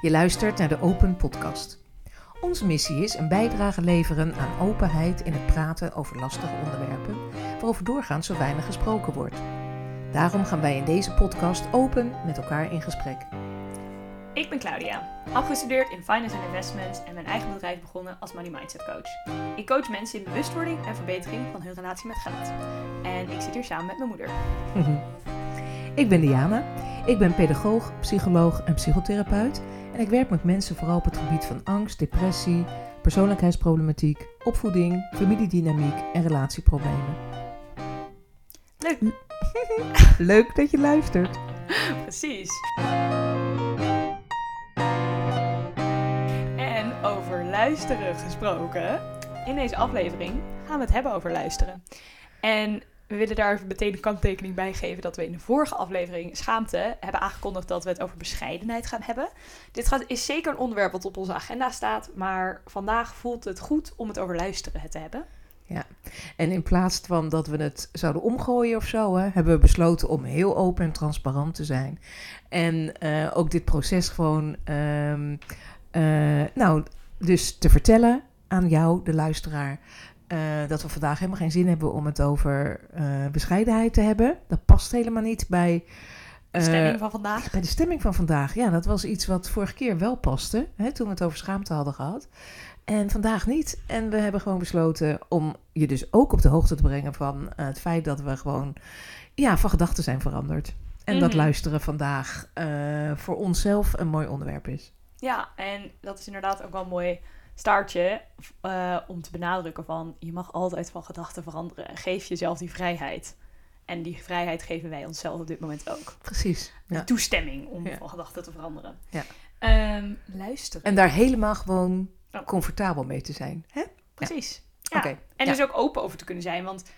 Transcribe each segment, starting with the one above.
Je luistert naar de Open Podcast. Onze missie is een bijdrage leveren aan openheid in het praten over lastige onderwerpen, waarover doorgaans zo weinig gesproken wordt. Daarom gaan wij in deze podcast open met elkaar in gesprek. Ik ben Claudia, afgestudeerd in Finance and Investments en mijn eigen bedrijf begonnen als Money Mindset Coach. Ik coach mensen in bewustwording en verbetering van hun relatie met geld. En ik zit hier samen met mijn moeder. Ik ben Diana. Ik ben pedagoog, psycholoog en psychotherapeut. En ik werk met mensen vooral op het gebied van angst, depressie, persoonlijkheidsproblematiek, opvoeding, familiedynamiek en relatieproblemen. Leuk. Leuk dat je luistert. Precies. En over luisteren gesproken. In deze aflevering gaan we het hebben over luisteren. En we willen daar even meteen een kanttekening bij geven dat we in de vorige aflevering Schaamte hebben aangekondigd dat we het over bescheidenheid gaan hebben. Dit gaat, is zeker een onderwerp wat op onze agenda staat, maar vandaag voelt het goed om het over luisteren te hebben. Ja, en in plaats van dat we het zouden omgooien of zo, hè, hebben we besloten om heel open en transparant te zijn. En eh, ook dit proces gewoon, ehm, eh, nou, dus te vertellen aan jou, de luisteraar, eh, dat we vandaag helemaal geen zin hebben om het over eh, bescheidenheid te hebben. Dat past helemaal niet bij. De eh, stemming van vandaag. bij de stemming van vandaag. Ja, dat was iets wat vorige keer wel paste. Hè, toen we het over schaamte hadden gehad. En vandaag niet. En we hebben gewoon besloten om je dus ook op de hoogte te brengen van eh, het feit dat we gewoon ja, van gedachten zijn veranderd. En dat Mhm. luisteren vandaag eh, voor onszelf een mooi onderwerp is. Ja, en dat is inderdaad ook wel mooi staartje eh, om te benadrukken van je mag altijd van gedachten veranderen. En geef jezelf die vrijheid. En die vrijheid geven wij onszelf op dit moment ook. Precies. De Ja. toestemming om Ja. van gedachten te veranderen. Ja. Ehm, luisteren. En daar helemaal gewoon Oh. comfortabel mee te zijn. Hè? Precies. Ja. Oké. En dus ook open over te kunnen zijn. Want het,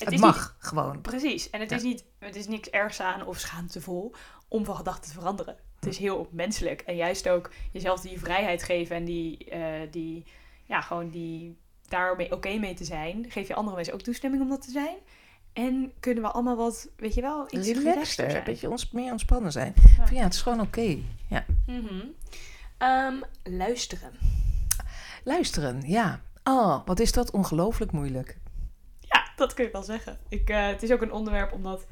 Het, is mag gewoon. Precies. En het is niet, het is niks ergs aan of schaamtevol om van gedachten te veranderen. Het is heel menselijk. En juist ook jezelf die vrijheid geven en die, eh, die ja, gewoon die daarmee oké mee te zijn. Geef je andere mensen ook toestemming om dat te zijn. En kunnen we allemaal wat, weet je wel, iets relaxter een beetje ons, meer ontspannen zijn. Ja. Van, ja, het is gewoon oké. Ja. Mhm. Ehm, luisteren. Luisteren, ja. Oh, wat is dat ongelooflijk moeilijk. Ja, dat kun je wel zeggen. Ik, eh, het is ook een onderwerp omdat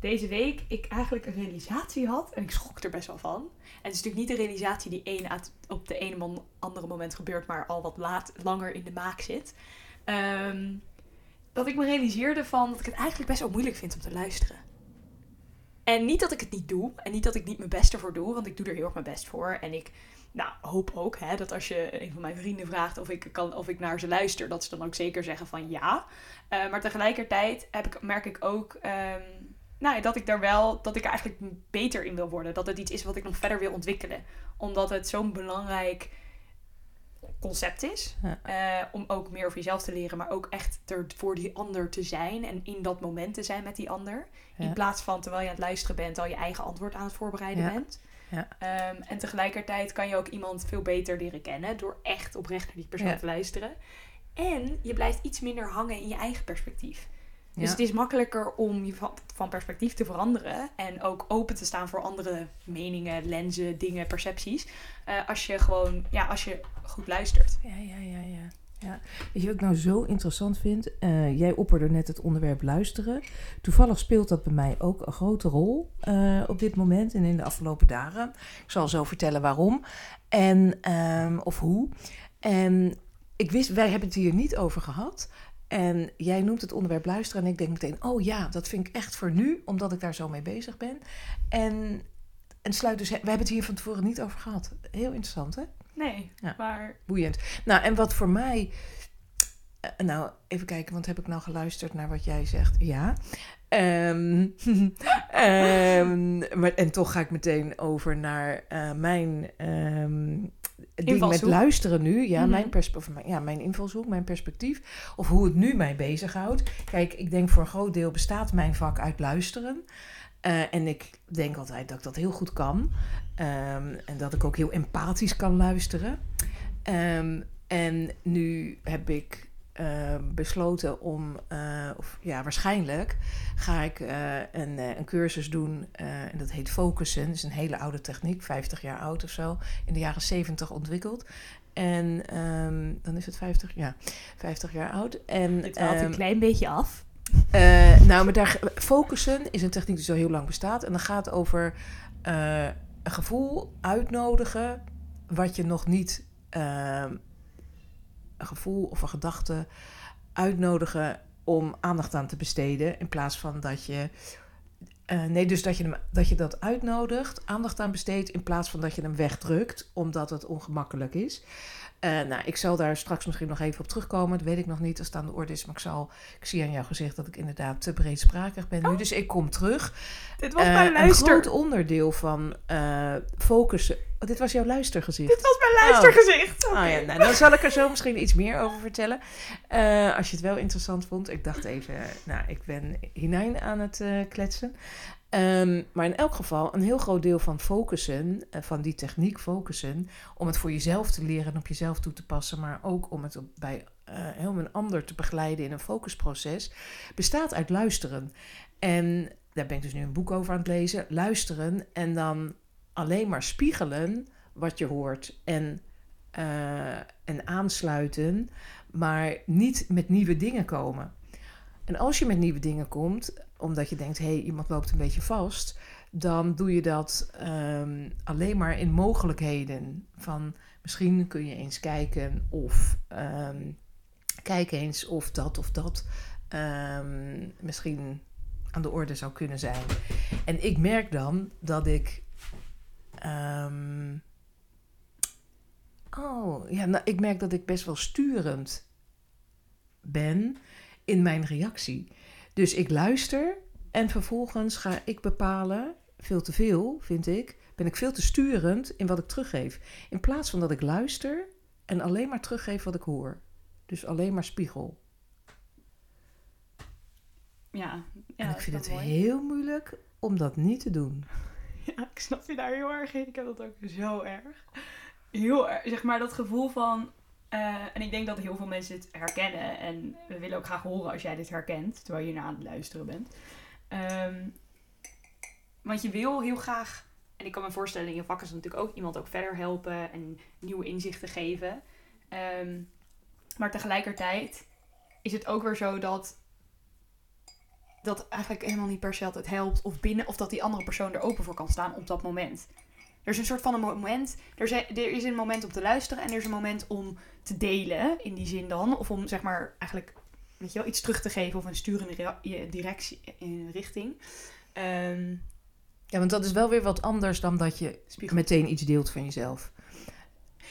deze week ik eigenlijk een realisatie had. En ik schrok er best wel van. En het is natuurlijk niet de realisatie die op de ene man, andere moment gebeurt, maar al wat laat, langer in de maak zit. Ehm, dat ik me realiseerde van dat ik het eigenlijk best wel moeilijk vind om te luisteren. En niet dat ik het niet doe. En niet dat ik niet mijn best ervoor doe. Want ik doe er heel erg mijn best voor. En ik nou, hoop ook hè, dat als je een van mijn vrienden vraagt of ik, kan, of ik naar ze luister, dat ze dan ook zeker zeggen van ja. Uh, maar tegelijkertijd heb ik, merk ik ook um, nou, dat ik daar wel, dat ik er eigenlijk beter in wil worden. Dat het iets is wat ik nog verder wil ontwikkelen. Omdat het zo'n belangrijk concept is. Ja. Uh, om ook meer over jezelf te leren, maar ook echt er voor die ander te zijn. En in dat moment te zijn met die ander. Ja. In plaats van terwijl je aan het luisteren bent, al je eigen antwoord aan het voorbereiden ja. bent. Ja. Um, en tegelijkertijd kan je ook iemand veel beter leren kennen door echt oprecht naar die persoon te luisteren. En je blijft iets minder hangen in je eigen perspectief. Dus Ja. het is makkelijker om je van, van perspectief te veranderen en ook open te staan voor andere meningen, lenzen, dingen, percepties. Uh, als je gewoon, ja, als je goed luistert. Ja, ja, ja, ja. Ja. Weet je wat ik nou zo interessant vind? Uh, jij opperde net het onderwerp luisteren. Toevallig speelt dat bij mij ook een grote rol uh, op dit moment en in de afgelopen dagen. Ik zal zo vertellen waarom en um, of hoe. En ik wist, wij hebben het hier niet over gehad. En jij noemt het onderwerp luisteren en ik denk meteen, oh ja, dat vind ik echt voor nu, omdat ik daar zo mee bezig ben. En, en sluit dus, we hebben het hier van tevoren niet over gehad. Heel interessant, hè? Nee, ja. maar... Boeiend. Nou, en wat voor mij... Uh, nou, even kijken, want heb ik nou geluisterd naar wat jij zegt? Ja. Um, um, maar, en toch ga ik meteen over naar uh, mijn um, ding met luisteren nu. Ja, mm -hmm. mijn, of, ja, mijn invalshoek, mijn perspectief. Of hoe het nu mij bezighoudt. Kijk, ik denk voor een groot deel bestaat mijn vak uit luisteren. Uh, en ik denk altijd dat ik dat heel goed kan. Um, en dat ik ook heel empathisch kan luisteren. Um, en nu heb ik eh, besloten om, eh, of ja, waarschijnlijk ga ik eh, een, een cursus doen. en dat heet focussen. Dat is een hele oude techniek, 50 jaar oud of zo. In de jaren 70 ontwikkeld. En ehm, dan is het 50, ja, 50 jaar oud. En, haalt ehm, een klein beetje af. nou, maar daar, focussen is een techniek die zo heel lang bestaat. En dat gaat over een gevoel uitnodigen wat je nog niet... een gevoel of een gedachte uitnodigen om aandacht aan te besteden. In plaats van dat je... eh, nee, dus dat je, hem, dat je dat uitnodigt, aandacht aan besteedt... in plaats van dat je hem wegdrukt, omdat het ongemakkelijk is. Eh, nou, ik zal daar straks misschien nog even op terugkomen. Dat weet ik nog niet als het aan de orde is. Maar ik, zal, ik zie aan jouw gezicht dat ik inderdaad te breedsprakig ben nu. Dus ik kom terug. Dit was Eh, mijn een luister. groot onderdeel van eh, focussen. Oh, dit was jouw luistergezicht. Dit was mijn luistergezicht. Oh ja, nou, dan zal ik er zo misschien iets meer over vertellen. Eh, als je het wel interessant vond. Ik dacht even, nou, ik ben hinein aan het eh, kletsen. Ehm, maar in elk geval, een heel groot deel van focussen, eh, van die techniek focussen, om het voor jezelf te leren en op jezelf toe te passen, maar ook om het bij eh, helemaal een ander te begeleiden in een focusproces, bestaat uit luisteren. En daar ben ik dus nu een boek over aan het lezen. Luisteren en dan alleen maar spiegelen wat je hoort en, eh, en aansluiten, maar niet met nieuwe dingen komen. En als je met nieuwe dingen komt, omdat je denkt, hé, hey, iemand loopt een beetje vast, dan doe je dat ehm, alleen maar in mogelijkheden. Van misschien kun je eens kijken of ehm, kijk eens of dat of dat ehm, misschien aan de orde zou kunnen zijn. En ik merk dan dat ik. oh, ja, nou, ik merk dat ik best wel sturend ben in mijn reactie. Dus ik luister en vervolgens ga ik bepalen, veel te veel vind ik, ben ik veel te sturend in wat ik teruggeef. In plaats van dat ik luister en alleen maar teruggeef wat ik hoor. Dus alleen maar spiegel. Ja, ja en ik vind het mooi. heel moeilijk om dat niet te doen. Ja, ik snap je daar heel erg in. Ik heb dat ook zo erg. Heel erg, zeg maar, dat gevoel van... eh, en ik denk dat heel veel mensen het herkennen. En we willen ook graag horen als jij dit herkent. Terwijl je naar aan het luisteren bent. Ehm, want je wil heel graag... En ik kan me voorstellen, in je vak is natuurlijk ook iemand ook verder helpen. En nieuwe inzichten geven. Ehm, maar tegelijkertijd is het ook weer zo dat... Dat eigenlijk helemaal niet per se altijd helpt. Of binnen, of dat die andere persoon er open voor kan staan op dat moment. Er is een soort van een moment. Er, zijn, er is een moment om te luisteren en er is een moment om te delen. In die zin dan. Of om zeg maar eigenlijk weet je wel, iets terug te geven of een sturende directie in richting. Ehm, Ja, want dat is wel weer wat anders dan dat je spiegel. meteen iets deelt van jezelf.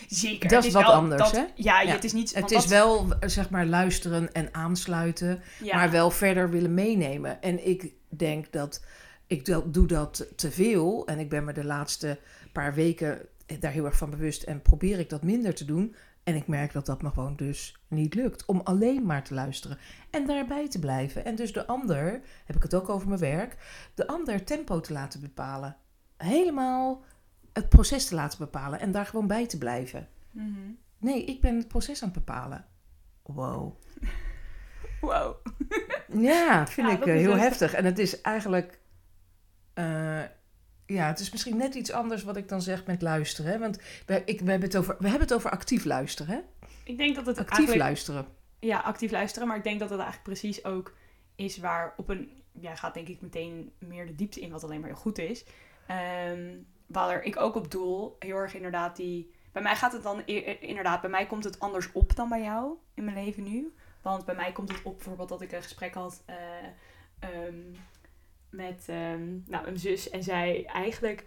Zeker. Dat is wat anders, dat- hè? Ja, Ja. het is niet... Het is dat- wel, zeg maar, luisteren en aansluiten, ja, maar wel verder willen meenemen. En ik denk dat ik doe dat te veel. En ik ben me de laatste paar weken daar heel erg van bewust en probeer ik dat minder te doen. En ik merk dat dat me gewoon dus niet lukt. Om alleen maar te luisteren en daarbij te blijven. En dus de ander, heb ik het ook over mijn werk, de ander tempo te laten bepalen. Helemaal het proces te laten bepalen en daar gewoon bij te blijven. Mhm. Nee, ik ben het proces aan het bepalen. Wow. Wow. Ja, vind Ja, ik eh, heel heftig. heftig. En het is eigenlijk... eh, ja, het is misschien net iets anders wat ik dan zeg met luisteren. Hè? Want we, ik, we, hebben het over, we hebben het over actief luisteren. Hè? Ik denk dat het Actief luisteren. Ja, actief luisteren. Maar ik denk dat het eigenlijk precies ook is waar op een... Ja, gaat denk ik meteen meer de diepte in, wat alleen maar heel goed is. Ehm waar ik ook op doel, heel erg inderdaad die... Bij mij gaat het dan i- inderdaad, bij mij komt het anders op dan bij jou in mijn leven nu. Want bij mij komt het op bijvoorbeeld dat ik een gesprek had eh, ehm, met ehm, nou, een zus. En zij eigenlijk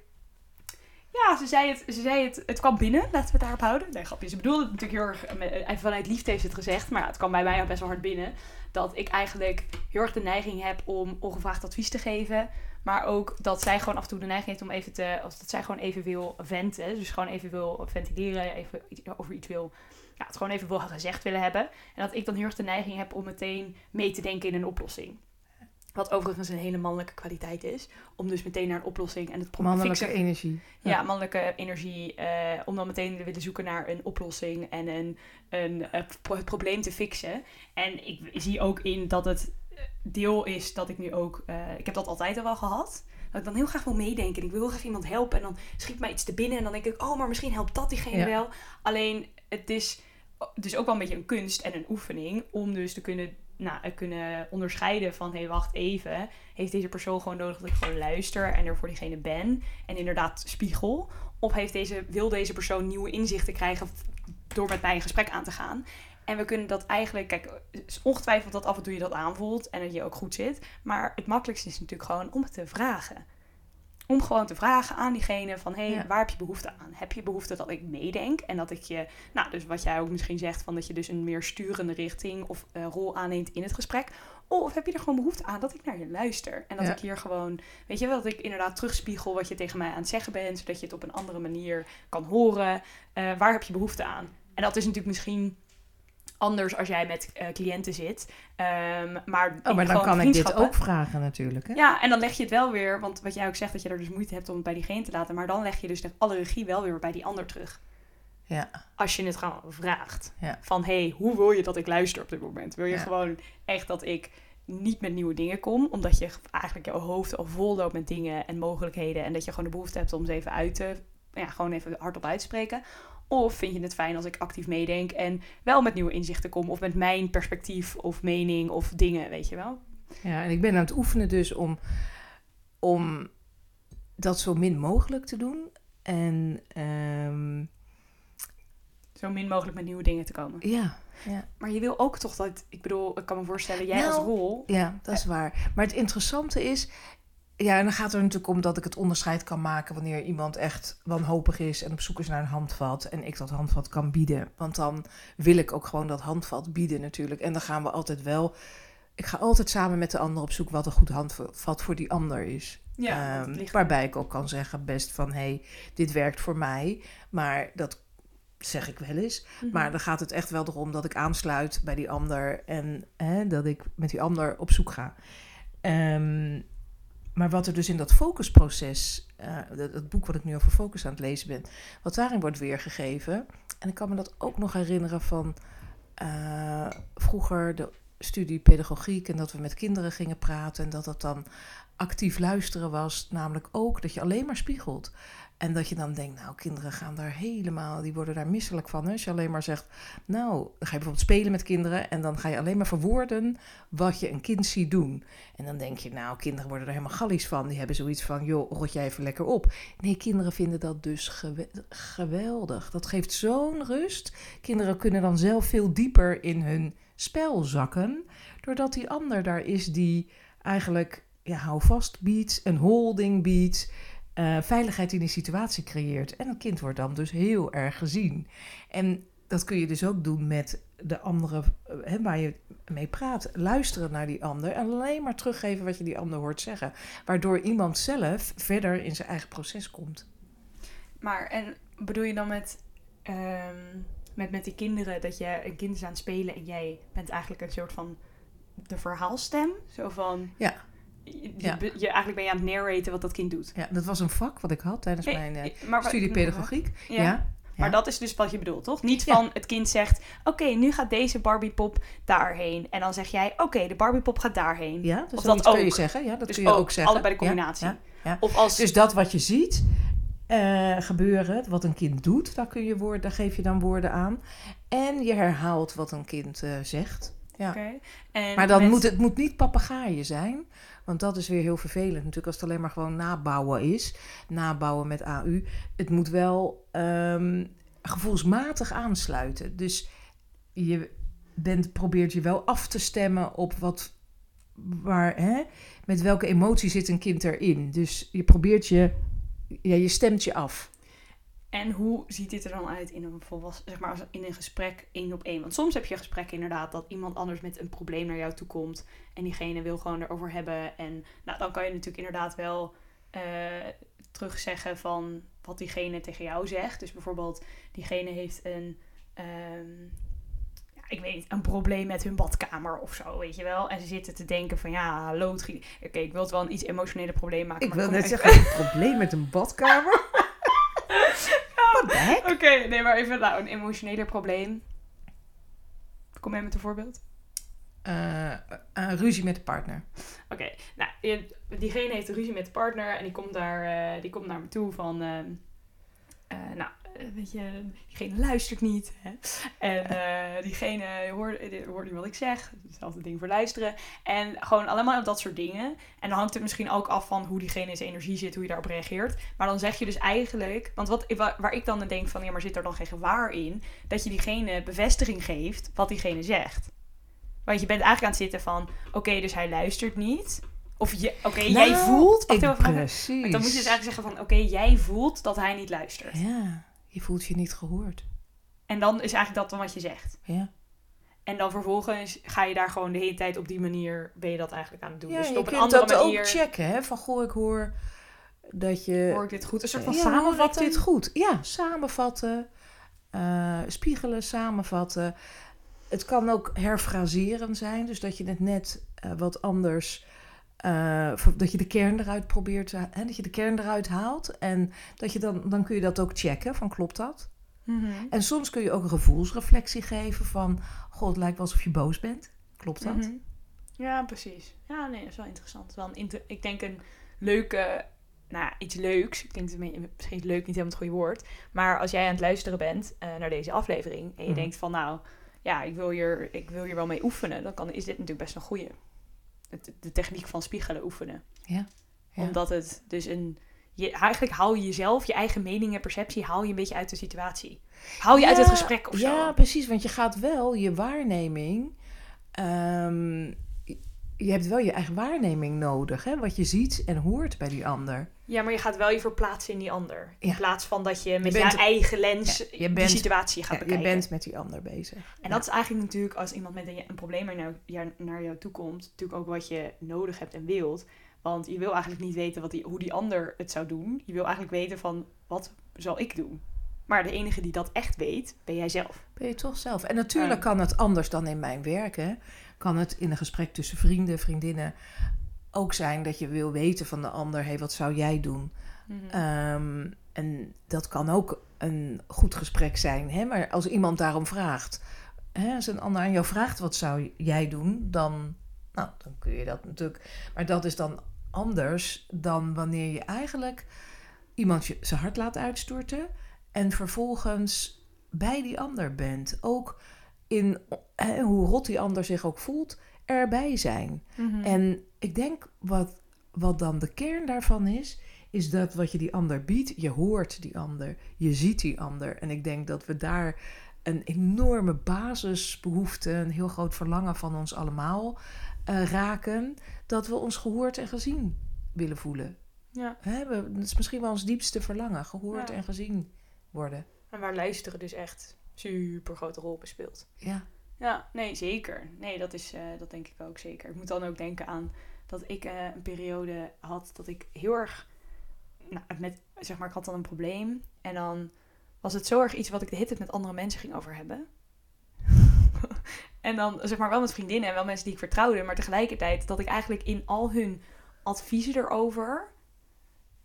ja, ze zei het, ze zei het, het kwam binnen, laten we het daarop houden. Nee, grapje, ze bedoelde het natuurlijk heel erg, eh, eh, vanuit liefde heeft ze het gezegd, maar het kwam bij mij ook best wel hard binnen. Dat ik eigenlijk heel erg de neiging heb om ongevraagd advies te geven. Maar ook dat zij gewoon af en toe de neiging heeft om even te, als dat zij gewoon even wil venten. Dus gewoon even wil ventileren, even over iets wil, ja, het gewoon even wil gezegd willen hebben. En dat ik dan heel erg de neiging heb om meteen mee te denken in een oplossing. Wat overigens een hele mannelijke kwaliteit is. Om dus meteen naar een oplossing en het probleem Mannelijke fixen. energie. Ja, mannelijke energie. eh, om dan meteen te willen zoeken naar een oplossing en een, een, eh, pro- het probleem te fixen. En ik zie ook in dat het eh, deel is dat ik nu ook... eh, ik heb dat altijd al wel gehad. Dat ik dan heel graag wil meedenken. Ik wil heel graag iemand helpen. En dan schiet mij iets te binnen. En dan denk ik, oh, maar misschien helpt dat diegene Ja. wel. Alleen, het is dus ook wel een beetje een kunst en een oefening. Om dus te kunnen, nou, eh, kunnen onderscheiden van... Hé, hey, wacht even. Heeft deze persoon gewoon nodig dat ik gewoon luister en er voor diegene ben? En inderdaad spiegel. Of heeft deze, wil deze persoon nieuwe inzichten krijgen door met mij een gesprek aan te gaan? En we kunnen dat eigenlijk, kijk, is ongetwijfeld dat af en toe je dat aanvoelt en dat je ook goed zit. Maar het makkelijkste is natuurlijk gewoon om het te vragen. Om gewoon te vragen aan diegene van, hé, hey, Ja. waar heb je behoefte aan? Heb je behoefte dat ik meedenk? En dat ik je, nou, dus wat jij ook misschien zegt, van dat je dus een meer sturende richting of eh, rol aanneemt in het gesprek. Of heb je er gewoon behoefte aan dat ik naar je luister? En dat Ja. ik hier gewoon, weet je wel, dat ik inderdaad terugspiegel wat je tegen mij aan het zeggen bent, zodat je het op een andere manier kan horen. Eh, waar heb je behoefte aan? En dat is natuurlijk misschien anders als jij met eh, cliënten zit. Ehm, maar Oh, maar dan kan ik dit ook vragen natuurlijk. Hè? Ja, en dan leg je het wel weer, want wat jij ook zegt, dat je er dus moeite hebt om het bij diegene te laten. Maar dan leg je dus de alle regie wel weer bij die ander terug. Ja. Als je het gewoon vraagt. Ja. Van, hé, hey, hoe wil je dat ik luister op dit moment? Wil je Ja. gewoon echt dat ik niet met nieuwe dingen kom, omdat je eigenlijk jouw hoofd al vol loopt met dingen en mogelijkheden en dat je gewoon de behoefte hebt om ze even uit te, ja, gewoon even hardop uit te spreken. Of vind je het fijn als ik actief meedenk en wel met nieuwe inzichten kom of met mijn perspectief of mening of dingen, weet je wel? Ja, en ik ben aan het oefenen dus om, om dat zo min mogelijk te doen. En ehm, Zo min mogelijk met nieuwe dingen te komen. ja, ja, Maar je wil ook toch dat, ik bedoel, ik kan me voorstellen, jij Nou, als rol. ja, dat is waar. Maar het interessante is, ja, en dan gaat het er natuurlijk om dat ik het onderscheid kan maken wanneer iemand echt wanhopig is en op zoek is naar een handvat en ik dat handvat kan bieden. Want dan wil ik ook gewoon dat handvat bieden natuurlijk. En dan gaan we altijd wel, ik ga altijd samen met de ander op zoek wat een goed handvat voor die ander is. Ja, Ehm, waarbij ik ook kan zeggen best van, hé, hey, dit werkt voor mij. Maar dat zeg ik wel eens. Mhm. Maar dan gaat het echt wel erom dat ik aansluit bij die ander. En hè, dat ik met die ander op zoek ga. Ehm, maar wat er dus in dat focusproces, het, het boek wat ik nu over focus aan het lezen ben, wat daarin wordt weergegeven. En ik kan me dat ook nog herinneren van eh, vroeger de studie pedagogiek en dat we met kinderen gingen praten en dat dat dan actief luisteren was, namelijk ook dat je alleen maar spiegelt. En dat je dan denkt, nou, kinderen gaan daar helemaal, die worden daar misselijk van. Als je alleen maar zegt, nou, ga je bijvoorbeeld spelen met kinderen en dan ga je alleen maar verwoorden wat je een kind ziet doen. En dan denk je, nou, kinderen worden er helemaal gallies van. Die hebben zoiets van, joh, rot jij even lekker op. Nee, kinderen vinden dat dus gewe- geweldig. Dat geeft zo'n rust. Kinderen kunnen dan zelf veel dieper in hun spel zakken, doordat die ander daar is die eigenlijk, ja, hou vast biedt, een holding biedt, eh, veiligheid in die situatie creëert. En een kind wordt dan dus heel erg gezien. En dat kun je dus ook doen met de andere eh, hè, waar je mee praat. Luisteren naar die ander en alleen maar teruggeven wat je die ander hoort zeggen. Waardoor iemand zelf verder in zijn eigen proces komt. Maar en bedoel je dan met, ehm, met, met die kinderen dat je een kind is aan het spelen en jij bent eigenlijk een soort van de verhaalstem? Zo van. Ja. Je, Ja. je, eigenlijk ben je aan het narraten wat dat kind doet. Ja, dat was een vak wat ik had tijdens mijn eh, maar, studie pedagogiek. Ja. Ja. Maar dat is dus wat je bedoelt, toch? Niet Ja. van het kind zegt: Oké, nu gaat deze Barbiepop daarheen. En dan zeg jij: Oké, de Barbiepop gaat daarheen. Ja, Of dus dat dat kun je ook. zeggen. Ja, dat dus kun je ook, zeggen. allebei de combinatie. ja. Of als. Dus dat wat je ziet eh, gebeuren, wat een kind doet, daar, kun je woord, daar geef je dan woorden aan. En je herhaalt wat een kind eh, zegt. Ja. Oké. En Maar dan met- moet het moet niet papegaaien zijn. Want dat is weer heel vervelend natuurlijk als het alleen maar gewoon nabouwen is. Nabouwen met AU. Het moet wel ehm, gevoelsmatig aansluiten. Dus je bent, probeert je wel af te stemmen op wat... Waar, hè, met welke emotie zit een kind erin. Dus je probeert je... Ja, je stemt je af. En hoe ziet dit er dan uit in een volwassen, zeg maar, in een gesprek één op één? Want soms heb je een gesprek inderdaad dat iemand anders met een probleem naar jou toe komt en diegene wil gewoon erover hebben. En nou, dan kan je natuurlijk inderdaad wel eh terugzeggen van wat diegene tegen jou zegt. Dus bijvoorbeeld, diegene heeft een, ehm, ja, ik weet niet, een probleem met hun badkamer of zo, weet je wel. En ze zitten te denken van, ja, loodgieter. Oké, ik wil het wel een iets emotionele probleem maken. Ik maar wil net zeggen, een probleem met een badkamer? Heck? Oké, nee, maar even nou, een emotioneler probleem. Kom jij met een voorbeeld? Eh, een ruzie met de partner. Oké, nou, diegene heeft een ruzie met de partner en die komt, daar, eh, die komt naar me toe van... eh, nou, eh, weet je, diegene luistert niet. Hè? En eh, diegene hoort, hoort niet wat ik zeg. Hetzelfde ding voor luisteren. En gewoon allemaal dat soort dingen. En dan hangt het misschien ook af van hoe diegene in zijn energie zit, hoe je daarop reageert. Maar dan zeg je dus eigenlijk... Want wat, wa- waar ik dan denk van, ja, maar zit er dan geen gevaar in? Dat je diegene bevestiging geeft wat diegene zegt. Want je bent eigenlijk aan het zitten van... Oké, dus hij luistert niet. Of je, oké, jij Nou, voelt... Wacht ik- precies. Maar dan moet je dus eigenlijk zeggen van... Oké, jij voelt dat hij niet luistert. Ja, je voelt je niet gehoord. En dan is eigenlijk dat dan wat je zegt. Ja. En dan vervolgens ga je daar gewoon de hele tijd op die manier... Ben je dat eigenlijk aan het doen. Ja, dus je op een kunt andere dat manier... ook checken, hè? Van, goh, ik hoor dat je... Hoor ik dit goed? Een soort van ja, samenvatten. dit goed? Ja, samenvatten. eh, spiegelen, samenvatten. Het kan ook herfraseren zijn. Dus dat je het net eh, wat anders... eh, dat je de kern eruit probeert te... Hè, dat je de kern eruit haalt. En dat je dan, dan kun je dat ook checken. Van klopt dat? Mhm. En soms kun je ook een gevoelsreflectie geven van... Goh, het lijkt wel alsof je boos bent. Klopt dat? Mhm. Ja, precies. Ja, nee, dat is wel interessant. Wel een inter- ik denk een leuke, nou iets leuks. Ik denk misschien is leuk niet helemaal het goede woord. Maar als jij aan het luisteren bent eh, naar deze aflevering en je Mhm. denkt van nou, ja, ik wil, hier, ik wil hier wel mee oefenen, dan kan, is dit natuurlijk best een goede. De, de techniek van spiegelen oefenen. Ja. Ja. Omdat het dus een. Je, eigenlijk haal je jezelf, je eigen mening en perceptie, haal je een beetje uit de situatie. Haal je uit het gesprek of zo. Ja, precies. Want je gaat wel je waarneming. ehm, je hebt wel je eigen waarneming nodig. Hè? Wat je ziet en hoort bij die ander. Ja, maar je gaat wel je verplaatsen in die ander. In Ja. plaats van dat je met Je eigen lens Ja, je bent- situatie gaat Ja, je bekijken. bent met die ander bezig. En dat is eigenlijk natuurlijk als iemand met een, een probleem naar, jou- naar jou toe komt, natuurlijk ook wat je nodig hebt en wilt. Want je wil eigenlijk niet weten wat die, hoe die ander het zou doen. Je wil eigenlijk weten van wat zal ik doen. Maar de enige die dat echt weet, ben jij zelf. Ben je toch zelf. En natuurlijk kan het anders dan in mijn werk. Hè? Kan het in een gesprek tussen vrienden, vriendinnen ook zijn dat je wil weten van de ander: hé, hey, wat zou jij doen? Ehm, en dat kan ook een goed gesprek zijn. Hè? Maar als iemand daarom vraagt, hè, als een ander aan jou vraagt: wat zou jij doen? Dan, nou, dan kun je dat natuurlijk. Maar dat is dan anders dan wanneer je eigenlijk iemand je zijn hart laat uitstorten en vervolgens bij die ander bent. Ook in hè, hoe rot die ander zich ook voelt, erbij zijn. Mhm. En ik denk wat, wat dan de kern daarvan is, is dat wat je die ander biedt, je hoort die ander, je ziet die ander. En ik denk dat we daar een enorme basisbehoefte, een heel groot verlangen van ons allemaal eh, raken, dat we ons gehoord en gezien willen voelen. Ja. Hè, we, dat is misschien wel ons diepste verlangen, gehoord Ja. en gezien worden. En waar luisteren dus echt super grote rol bespeelt. Ja, Ja, nee, zeker. Nee, dat, is, eh, dat denk ik ook zeker. Ik moet dan ook denken aan dat ik eh, een periode had dat ik heel erg... Nou, met, zeg maar, ik had dan een probleem. En dan was het zo erg iets wat ik de tijd met andere mensen ging over hebben. en dan, zeg maar, wel met vriendinnen en wel mensen die ik vertrouwde. Maar tegelijkertijd dat ik eigenlijk in al hun adviezen erover...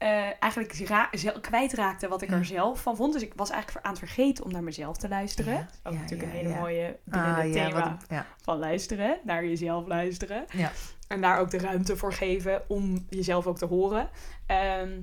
eh, eigenlijk kwijtraakte wat ik Ja. er zelf van vond. Dus ik was eigenlijk aan het vergeten om naar mezelf te luisteren. Ja, ook ja, natuurlijk een hele mooie binnen ah, het thema van luisteren, naar jezelf luisteren. Ja. En daar ook de ruimte voor geven om jezelf ook te horen. Ehm,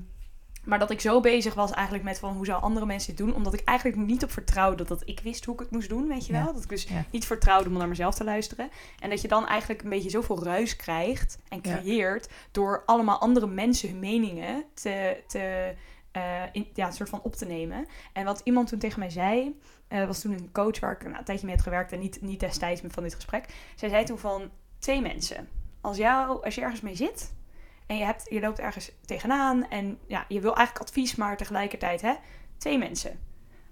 maar dat ik zo bezig was eigenlijk met van hoe zou andere mensen dit doen. Omdat ik eigenlijk niet op vertrouwde dat ik wist hoe ik het moest doen, weet je Ja. wel. Dat ik dus Ja. niet vertrouwde om naar mezelf te luisteren. En dat je dan eigenlijk een beetje zoveel ruis krijgt en Ja. creëert door allemaal andere mensen hun meningen te, te eh, in, ja, een soort van op te nemen. En wat iemand toen tegen mij zei, eh, was toen een coach waar ik nou, een tijdje mee had gewerkt en niet, niet destijds van dit gesprek. Zij zei toen van twee mensen. Als, jou, als je ergens mee zit en je, hebt, je loopt ergens tegenaan en ja, je wil eigenlijk advies, maar tegelijkertijd hè, twee mensen.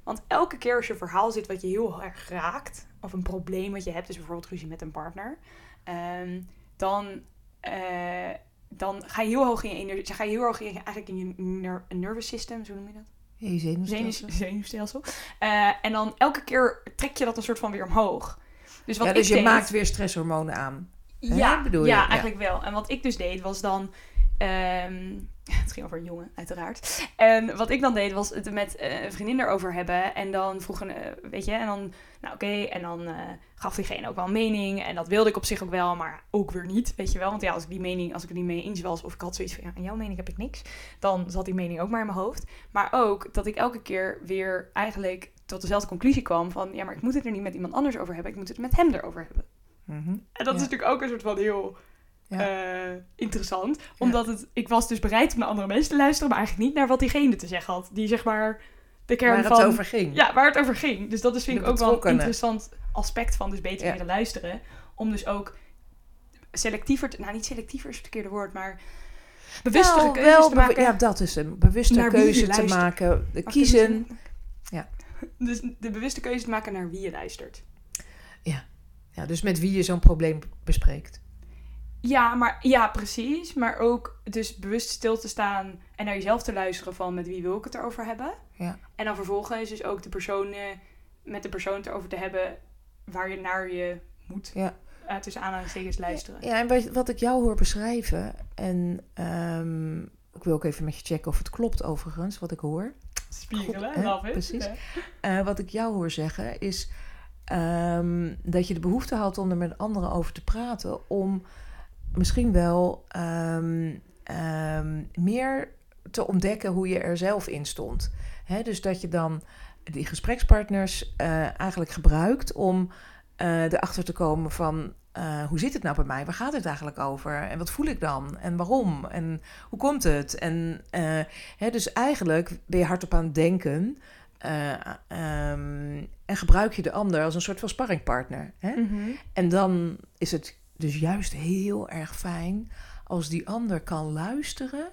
Want elke keer als je een verhaal zit wat je heel erg raakt, of een probleem wat je hebt, dus bijvoorbeeld ruzie met een partner, ehm, dan, eh, dan ga je heel hoog in je energie, ga je heel hoog in, je- eigenlijk in je ner- nervous system, zo noem je dat? Je zenuwstelsel. Zenuw- zenuwstelsel. Eh, en dan elke keer trek je dat een soort van weer omhoog. Dus wat ja, dus je maakt weer stresshormonen aan. Ja, ja, Ja. eigenlijk wel. En wat ik dus deed was dan. ehm, het ging over een jongen, uiteraard. En wat ik dan deed was het met eh, een vriendin erover hebben. En dan vroegen, eh, weet je, en dan, nou oké. en dan eh, gaf diegene ook wel een mening. En dat wilde ik op zich ook wel, maar ook weer niet, weet je wel. Want ja, als ik die mening, als ik er niet mee eens was, of ik had zoiets van, ja, aan jouw mening heb ik niks. Dan zat die mening ook maar in mijn hoofd. Maar ook dat ik elke keer weer eigenlijk tot dezelfde conclusie kwam van, ja, maar ik moet het er niet met iemand anders over hebben. Ik moet het met hem erover hebben. Mhm. En dat Ja. is natuurlijk ook een soort van heel Ja. eh, interessant. Omdat het, ik was dus bereid om naar andere mensen te luisteren, maar eigenlijk niet naar wat diegene te zeggen had. Die zeg maar de kern Waar het van... over ging. Ja, waar het over ging. Dus dat is, vind De ik ook wel een interessant aspect van dus beter leren luisteren. Om dus ook selectiever, te, nou niet selectiever is het verkeerde woord, maar bewustere Wel- keuzes wel te maken. Ja, dat is een bewuste keuze te maken. De kiezen. Ja. Dus de bewuste keuze te maken naar wie je luistert. Ja, dus met wie je zo'n probleem bespreekt. Ja, maar ja, precies. Maar ook dus bewust stil te staan en naar jezelf te luisteren van met wie wil ik het erover hebben. Ja. En dan vervolgens dus ook de persoon, eh, met de persoon het erover te hebben waar je naar je moet. Ja. Uh, tussen aanhalingstekens luisteren. Ja, en wat- ik jou hoor beschrijven, en ehm, ik wil ook even met je checken of het klopt overigens, wat ik hoor. Spiegelen, hè? Precies. Ja. Eh, wat ik jou hoor zeggen is ehm, dat je de behoefte had om er met anderen over te praten. Om misschien wel ehm, ehm, meer te ontdekken hoe je er zelf in stond. Dus dat je dan die gesprekspartners eh, eigenlijk gebruikt om eh, erachter te komen van... eh, hoe zit het nou bij mij? Waar gaat het eigenlijk over? En wat voel ik dan? En waarom? En hoe komt het? En dus eigenlijk ben je hardop aan het denken... eh, ehm, en gebruik je de ander als een soort van sparringpartner. Hè? Mhm. En dan is het dus juist heel erg fijn als die ander kan luisteren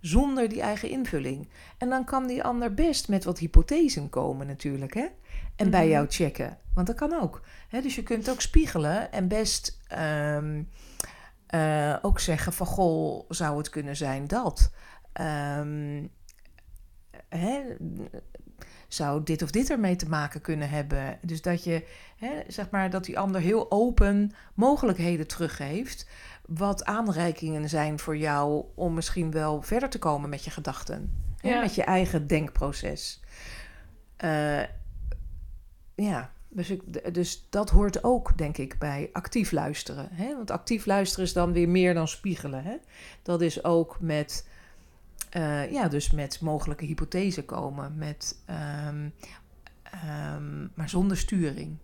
zonder die eigen invulling. En dan kan die ander best met wat hypothesen komen natuurlijk, hè? En bij Mhm. jou checken. Want dat kan ook. Hè? Dus je kunt ook spiegelen en best ehm, eh, ook zeggen van... goh, zou het kunnen zijn dat... Ehm, hè, zou dit of dit ermee te maken kunnen hebben. Dus dat je, hè, zeg maar, dat die ander heel open mogelijkheden teruggeeft. Wat aanreikingen zijn voor jou om misschien wel verder te komen met je gedachten. Hè, Ja. Met je eigen denkproces. Eh, ja, dus, ik, dus dat hoort ook, denk ik, bij actief luisteren. Hè? Want actief luisteren is dan weer meer dan spiegelen. Hè? Dat is ook met, eh, ja, dus met mogelijke hypothesen komen, met, ehm, ehm, maar zonder sturing.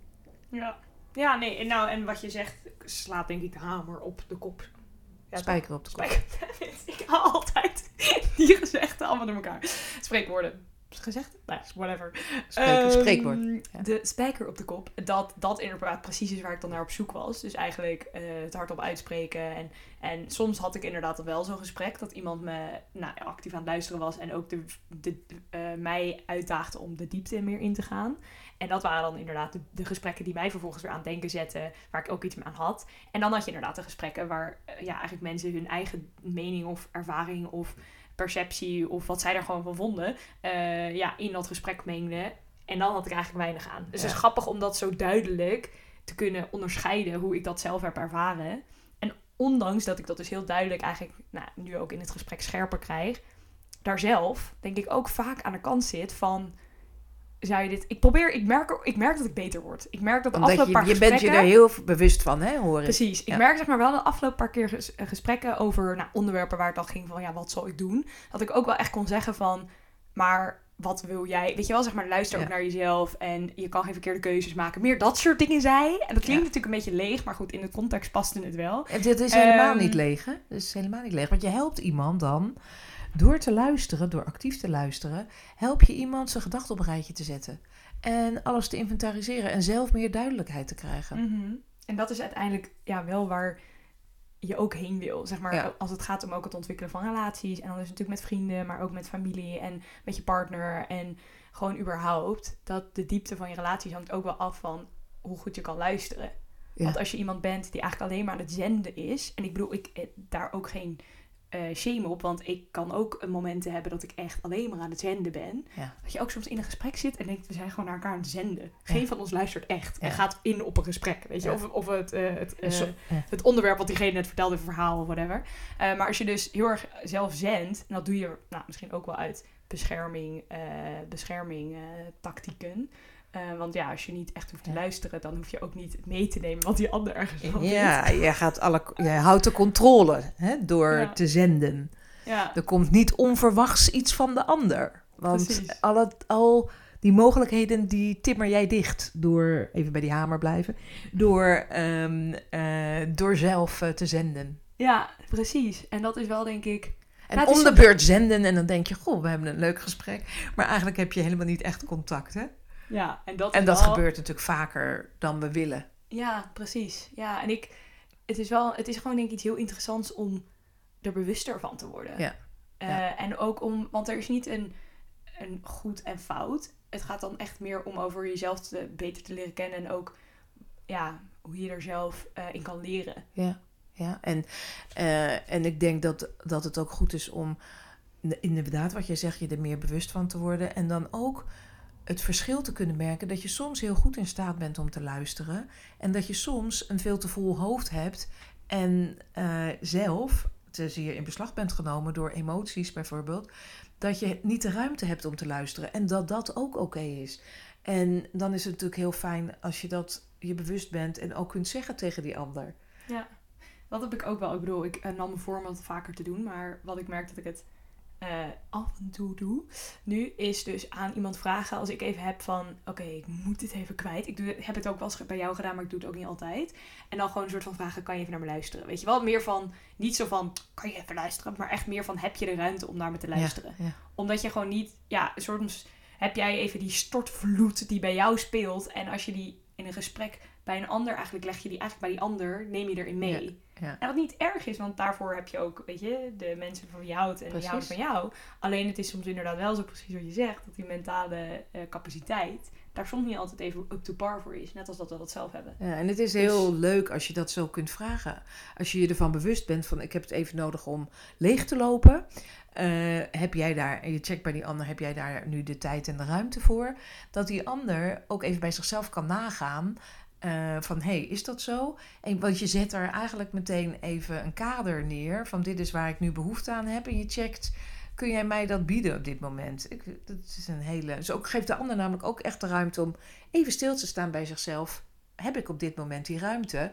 Ja. ja, nee, nou, en wat je zegt slaat denk ik de hamer op de kop. Ja, Spijker op de kop. Spijker. ik haal altijd die gezegden allemaal door elkaar. Spreekwoorden. Gezegd? Nee, whatever. Spreek- Ehm, spreekwoord, ja. De spijker op de kop. Dat, dat inderdaad precies is waar ik dan naar op zoek was. Dus eigenlijk eh, het hardop uitspreken. En, en soms had ik inderdaad wel zo'n gesprek dat iemand me nou, actief aan het luisteren was. En ook de, de, eh, mij uitdaagde om de diepte meer in te gaan. En dat waren dan inderdaad de, de gesprekken die mij vervolgens weer aan het denken zetten. Waar ik ook iets mee aan had. En dan had je inderdaad de gesprekken waar eh, ja, eigenlijk mensen hun eigen mening of ervaring of perceptie of wat zij er gewoon van vonden, eh, ja, in dat gesprek mengden. En dan had ik eigenlijk weinig aan. Dus Ja. het is grappig om dat zo duidelijk te kunnen onderscheiden hoe ik dat zelf heb ervaren. En ondanks dat ik dat dus heel duidelijk eigenlijk nou, nu ook in het gesprek scherper krijg, daar zelf denk ik ook vaak aan de kant zit van. Zou je dit. Ik probeer, ik merk, ik merk dat ik beter word. Ik merk dat de Omdat afgelopen je, je bent je er heel bewust van, hè, hoor ik. Precies. Ik Ja. merk zeg maar wel de afgelopen paar keer ges- gesprekken over nou, onderwerpen waar het dan ging van ja, wat zal ik doen? Dat ik ook wel echt kon zeggen van, maar wat wil jij? Weet je wel, zeg maar, luister ook naar jezelf en je kan geen verkeerde keuzes maken. Meer dat soort dingen zei. En dat klinkt Ja. natuurlijk een beetje leeg, maar goed, in de context paste het wel. En dit is helemaal Ehm, niet leeg, hè? Dit is helemaal niet leeg. Want je helpt iemand dan, door te luisteren, door actief te luisteren, help je iemand zijn gedachten op een rijtje te zetten. En alles te inventariseren en zelf meer duidelijkheid te krijgen. Mhm. En dat is uiteindelijk ja, wel waar je ook heen wil. Zeg maar, Ja. als het gaat om ook het ontwikkelen van relaties. En dan is het natuurlijk met vrienden, maar ook met familie en met je partner. En gewoon überhaupt. Dat de diepte van je relaties hangt ook wel af van hoe goed je kan luisteren. Ja. Want als je iemand bent die eigenlijk alleen maar aan het zenden is. En ik bedoel, ik eh, daar ook geen eh shame op. Want ik kan ook momenten hebben dat ik echt alleen maar aan het zenden ben. Ja. Dat je ook soms in een gesprek zit en denkt, we zijn gewoon naar elkaar aan het zenden. Geen Ja. van ons luistert echt. En Ja. gaat in op een gesprek. Weet je, of, of het, eh, het, eh, het onderwerp wat diegene net vertelde, verhaal of whatever. Maar als je dus heel erg zelf zendt, en dat doe je nou, misschien ook wel uit bescherming, bescherming tactieken. Eh, want ja, als je niet echt hoeft te Ja. luisteren, dan hoef je ook niet mee te nemen wat die ander ergens van Ja, jij, gaat alle, jij houdt de controle hè, door Ja. te zenden. Ja, Er komt niet onverwachts iets van de ander. Want Precies. al, het, al die mogelijkheden die timmer jij dicht door, even bij die hamer blijven, door, ehm, eh, door zelf eh, te zenden. ja, precies. En dat is wel denk ik... En Nou, om de beurt zenden en dan denk je, goh, we hebben een leuk gesprek. Maar eigenlijk heb je helemaal niet echt contact. Hè? Ja, en dat, En dat wel- gebeurt natuurlijk vaker dan we willen. Ja, precies. Ja, en ik... Het is, wel, het is gewoon denk ik iets heel interessants om er bewuster van te worden. Ja. Eh, Ja. En ook om... Want er is niet een, een goed en fout. Het gaat dan echt meer om over jezelf te, beter te leren kennen. En ook ja, hoe je er zelf eh, in kan leren. Ja, ja. En, eh, en ik denk dat, dat het ook goed is om inderdaad, wat je zegt, je er meer bewust van te worden. En dan ook het verschil te kunnen merken dat je soms heel goed in staat bent om te luisteren. En dat je soms een veel te vol hoofd hebt en eh, zelf te zeer in beslag bent genomen door emoties bijvoorbeeld. Dat je niet de ruimte hebt om te luisteren. En dat dat ook oké is. En dan is het natuurlijk heel fijn als je dat je bewust bent en ook kunt zeggen tegen die ander. Ja, dat heb ik ook wel. Ik bedoel, ik eh, nam me voor om dat vaker te doen. Maar wat ik merk dat ik het eh, af en toe doe, nu is dus aan iemand vragen als ik even heb van... Oké, ik moet dit even kwijt. Ik doe, heb het ook wel eens bij jou gedaan, maar ik doe het ook niet altijd. En dan gewoon een soort van vragen, kan je even naar me luisteren? Weet je wel, meer van, niet zo van, kan je even luisteren? Maar echt meer van, heb je de ruimte om naar me te luisteren? Ja, ja. Omdat je gewoon niet, ja, soms heb jij even die stortvloed die bij jou speelt. En als je die in een gesprek bij een ander, eigenlijk leg je die eigenlijk bij die ander, neem je erin mee. ja. En wat niet erg is, want daarvoor heb je ook, weet je, de mensen van je houdt en die houden van jou. Alleen het is soms inderdaad wel zo precies wat je zegt, dat die mentale eh, capaciteit daar soms niet altijd even up to par voor is. Net als dat we dat zelf hebben. Ja, en het is heel leuk als je dat zo kunt vragen. Als je je ervan bewust bent van ik heb het even nodig om leeg te lopen. Eh, heb jij daar, en je checkt bij die ander, heb jij daar nu de tijd en de ruimte voor? Dat die ander ook even bij zichzelf kan nagaan. Eh, van hé, hey, is dat zo? En want je zet er eigenlijk meteen even een kader neer. Van dit is waar ik nu behoefte aan heb. En je checkt, kun jij mij dat bieden op dit moment? Ik, dat is een hele. Dus ook geeft de ander namelijk ook echt de ruimte om even stil te staan bij zichzelf. Heb ik op dit moment die ruimte?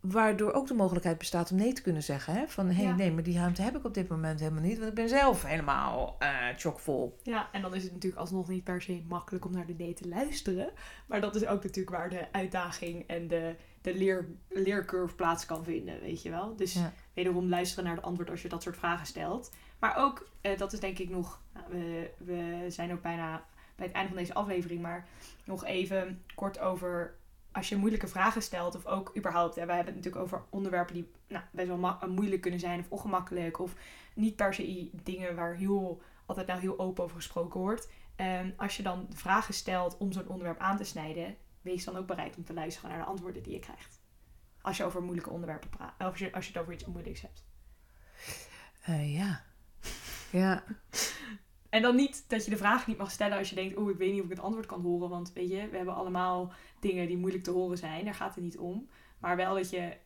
Waardoor ook de mogelijkheid bestaat om nee te kunnen zeggen. Hè? Van hé, hey, Ja. nee, maar die ruimte heb ik op dit moment helemaal niet. Want ik ben zelf helemaal eh chockvol. Ja, en dan is het natuurlijk alsnog niet per se makkelijk om naar de nee te luisteren. Maar dat is ook natuurlijk waar de uitdaging en de, de leer, leercurve plaats kan vinden, weet je wel. Dus Ja. wederom luisteren naar het antwoord als je dat soort vragen stelt. Maar ook, eh, dat is denk ik nog, nou, we, we zijn ook bijna bij het einde van deze aflevering, maar nog even kort over als je moeilijke vragen stelt, of ook überhaupt, hè, wij hebben het natuurlijk over onderwerpen die nou, best wel moeilijk kunnen zijn of ongemakkelijk, of niet per se dingen waar heel, altijd nou heel open over gesproken wordt. En als je dan vragen stelt om zo'n onderwerp aan te snijden, wees dan ook bereid om te luisteren naar de antwoorden die je krijgt. Als je over moeilijke onderwerpen praat, of als je, als je het over iets moeilijks hebt. Eh, ja. Ja. En dan niet dat je de vraag niet mag stellen als je denkt, oeh, ik weet niet of ik het antwoord kan horen. Want weet je, we hebben allemaal dingen die moeilijk te horen zijn. Daar gaat het niet om. Maar wel dat je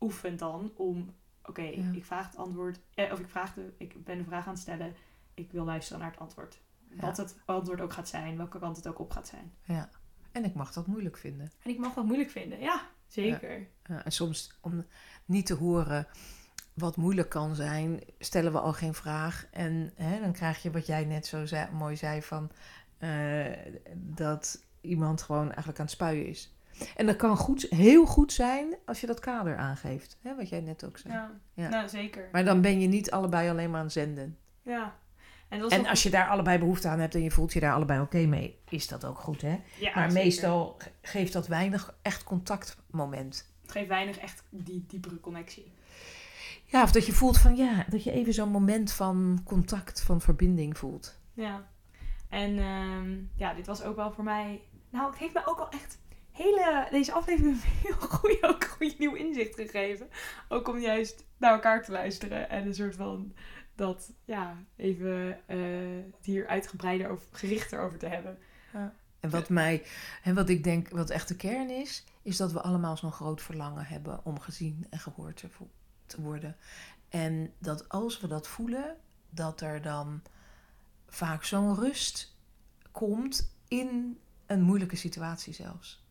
oefent dan om, oké, Ja. ik vraag het antwoord, eh, of ik, vraag de, ik ben een vraag aan het stellen. Ik wil luisteren naar het antwoord. Ja. Wat het antwoord ook gaat zijn, welke kant het ook op gaat zijn. ja. En ik mag dat moeilijk vinden. En ik mag dat moeilijk vinden, ja, zeker. Ja, en soms om niet te horen wat moeilijk kan zijn, stellen we al geen vraag. En hè, dan krijg je wat jij net zo zei- mooi zei van eh, dat iemand gewoon eigenlijk aan het spuien is. En dat kan goed, heel goed zijn als je dat kader aangeeft. Hè, wat jij net ook zei. Ja, Ja. nou zeker. Maar dan ben je niet allebei alleen maar aan het zenden. Ja. En, als je daar allebei behoefte aan hebt en je voelt je daar allebei oké mee, is dat ook goed, hè? ja, maar zeker. meestal ge- geeft dat weinig echt contactmoment. Het geeft weinig echt die diepere connectie. Ja, of dat je voelt van ja, dat je even zo'n moment van contact, van verbinding voelt. Ja. En ehm, ja, dit was ook wel voor mij... Nou, het heeft me ook wel echt hele, deze aflevering heel goede, ook goede nieuw inzicht gegeven. Ook om juist naar elkaar te luisteren en een soort van dat, ja, even eh, het hier uitgebreider of gerichter over te hebben. En wat mij, en wat ik denk, wat echt de kern is, is dat we allemaal zo'n groot verlangen hebben om gezien en gehoord te, vo- te worden. En dat als we dat voelen, dat er dan vaak zo'n rust komt in een moeilijke situatie zelfs.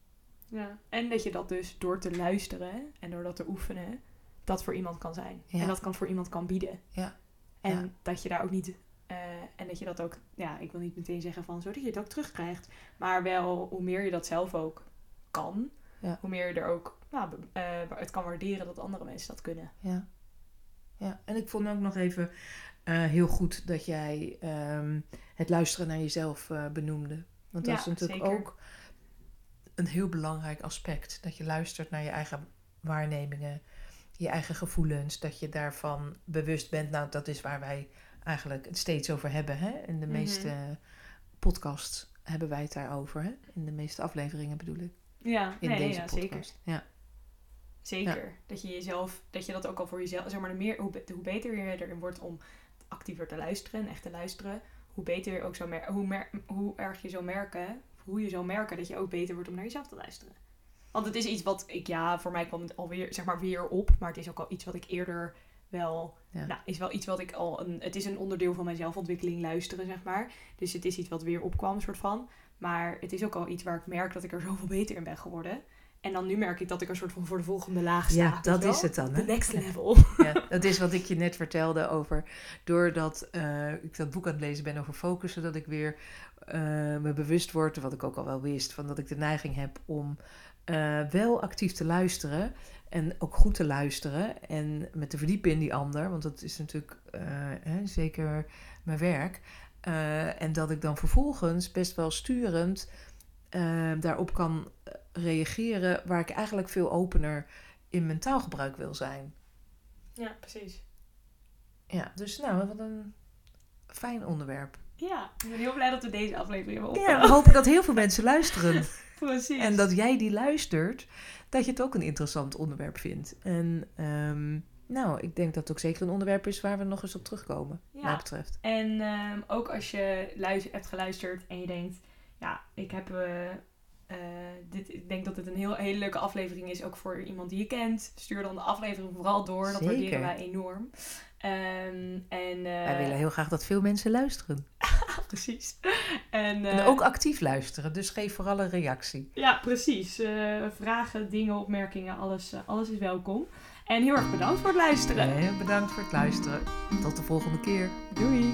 Ja. En dat je dat dus door te luisteren en door dat te oefenen, dat voor iemand kan zijn. Ja. En dat kan voor iemand kan bieden. Ja. En Ja. dat je daar ook niet, eh, en dat je dat ook, ja, ik wil niet meteen zeggen van zodat je het ook terugkrijgt. Maar wel, hoe meer je dat zelf ook kan, Ja. hoe meer je er ook, nou, eh, het kan waarderen dat andere mensen dat kunnen. Ja. ja. En ik vond ook nog even eh, heel goed dat jij ehm, het luisteren naar jezelf eh, benoemde. Want dat Ja, is natuurlijk zeker. ook een heel belangrijk aspect. Dat je luistert naar je eigen waarnemingen, je eigen gevoelens. Dat je daarvan bewust bent. Nou, dat is waar wij eigenlijk het steeds over hebben. Hè? In de Mhm. meeste podcasts hebben wij het daarover. Hè? In de meeste afleveringen bedoel ik. Ja, In nee, deze ja, podcast. zeker. Ja. Zeker. Dat je jezelf, dat je dat ook al voor jezelf, zeg maar, de meer, hoe, hoe beter je erin wordt om actiever te luisteren en echt te luisteren, hoe beter je ook zou mer- hoe, mer- hoe erg je zou merken, hoe je zou merken dat je ook beter wordt om naar jezelf te luisteren. Want het is iets wat ik, ja, voor mij kwam het alweer, zeg maar, weer op, maar het is ook al iets wat ik eerder wel, Ja. nou, is wel iets wat ik al, een, het is een onderdeel van mijn zelfontwikkeling luisteren, zeg maar. Dus het is iets wat weer opkwam, soort van. Maar het is ook al iets waar ik merk dat ik er zoveel beter in ben geworden. En dan nu merk ik dat ik een soort van voor de volgende laag sta. Ja, dat is het dan. The Hè? next level. Ja, dat is wat ik je net vertelde over. Doordat eh, ik dat boek aan het lezen ben over focussen, dat ik weer eh, me bewust word, wat ik ook al wel wist, van dat ik de neiging heb om eh, wel actief te luisteren. En ook goed te luisteren. En met te verdiepen in die ander. Want dat is natuurlijk hè, zeker mijn werk. En dat ik dan vervolgens best wel sturend eh, daarop kan eh, reageren. Waar ik eigenlijk veel opener in mijn taalgebruik wil zijn. Ja, precies. Ja, dus nou, wat een fijn onderwerp. Ja, ik ben heel blij dat we deze aflevering hebben Ja, opgenomen. we hopen dat heel veel mensen luisteren. precies. En dat jij die luistert, dat je het ook een interessant onderwerp vindt. En ehm, nou, ik denk dat het ook zeker een onderwerp is waar we nog eens op terugkomen, wat mij Ja. betreft. En ehm, ook als je luister, hebt geluisterd en je denkt, ja, ik heb. eh, eh, dit, ik denk dat dit een heel, hele leuke aflevering is, ook voor iemand die je kent. Stuur dan de aflevering vooral door. Dat Zeker. waarderen wij enorm. Ehm, en, eh, Wij willen heel graag dat veel mensen luisteren. Precies. En, En ook actief luisteren, dus geef vooral een reactie. Ja, precies. Vragen, dingen, opmerkingen, alles, alles is welkom. En heel erg bedankt voor het luisteren. Heel bedankt voor het luisteren. Tot de volgende keer. Doei!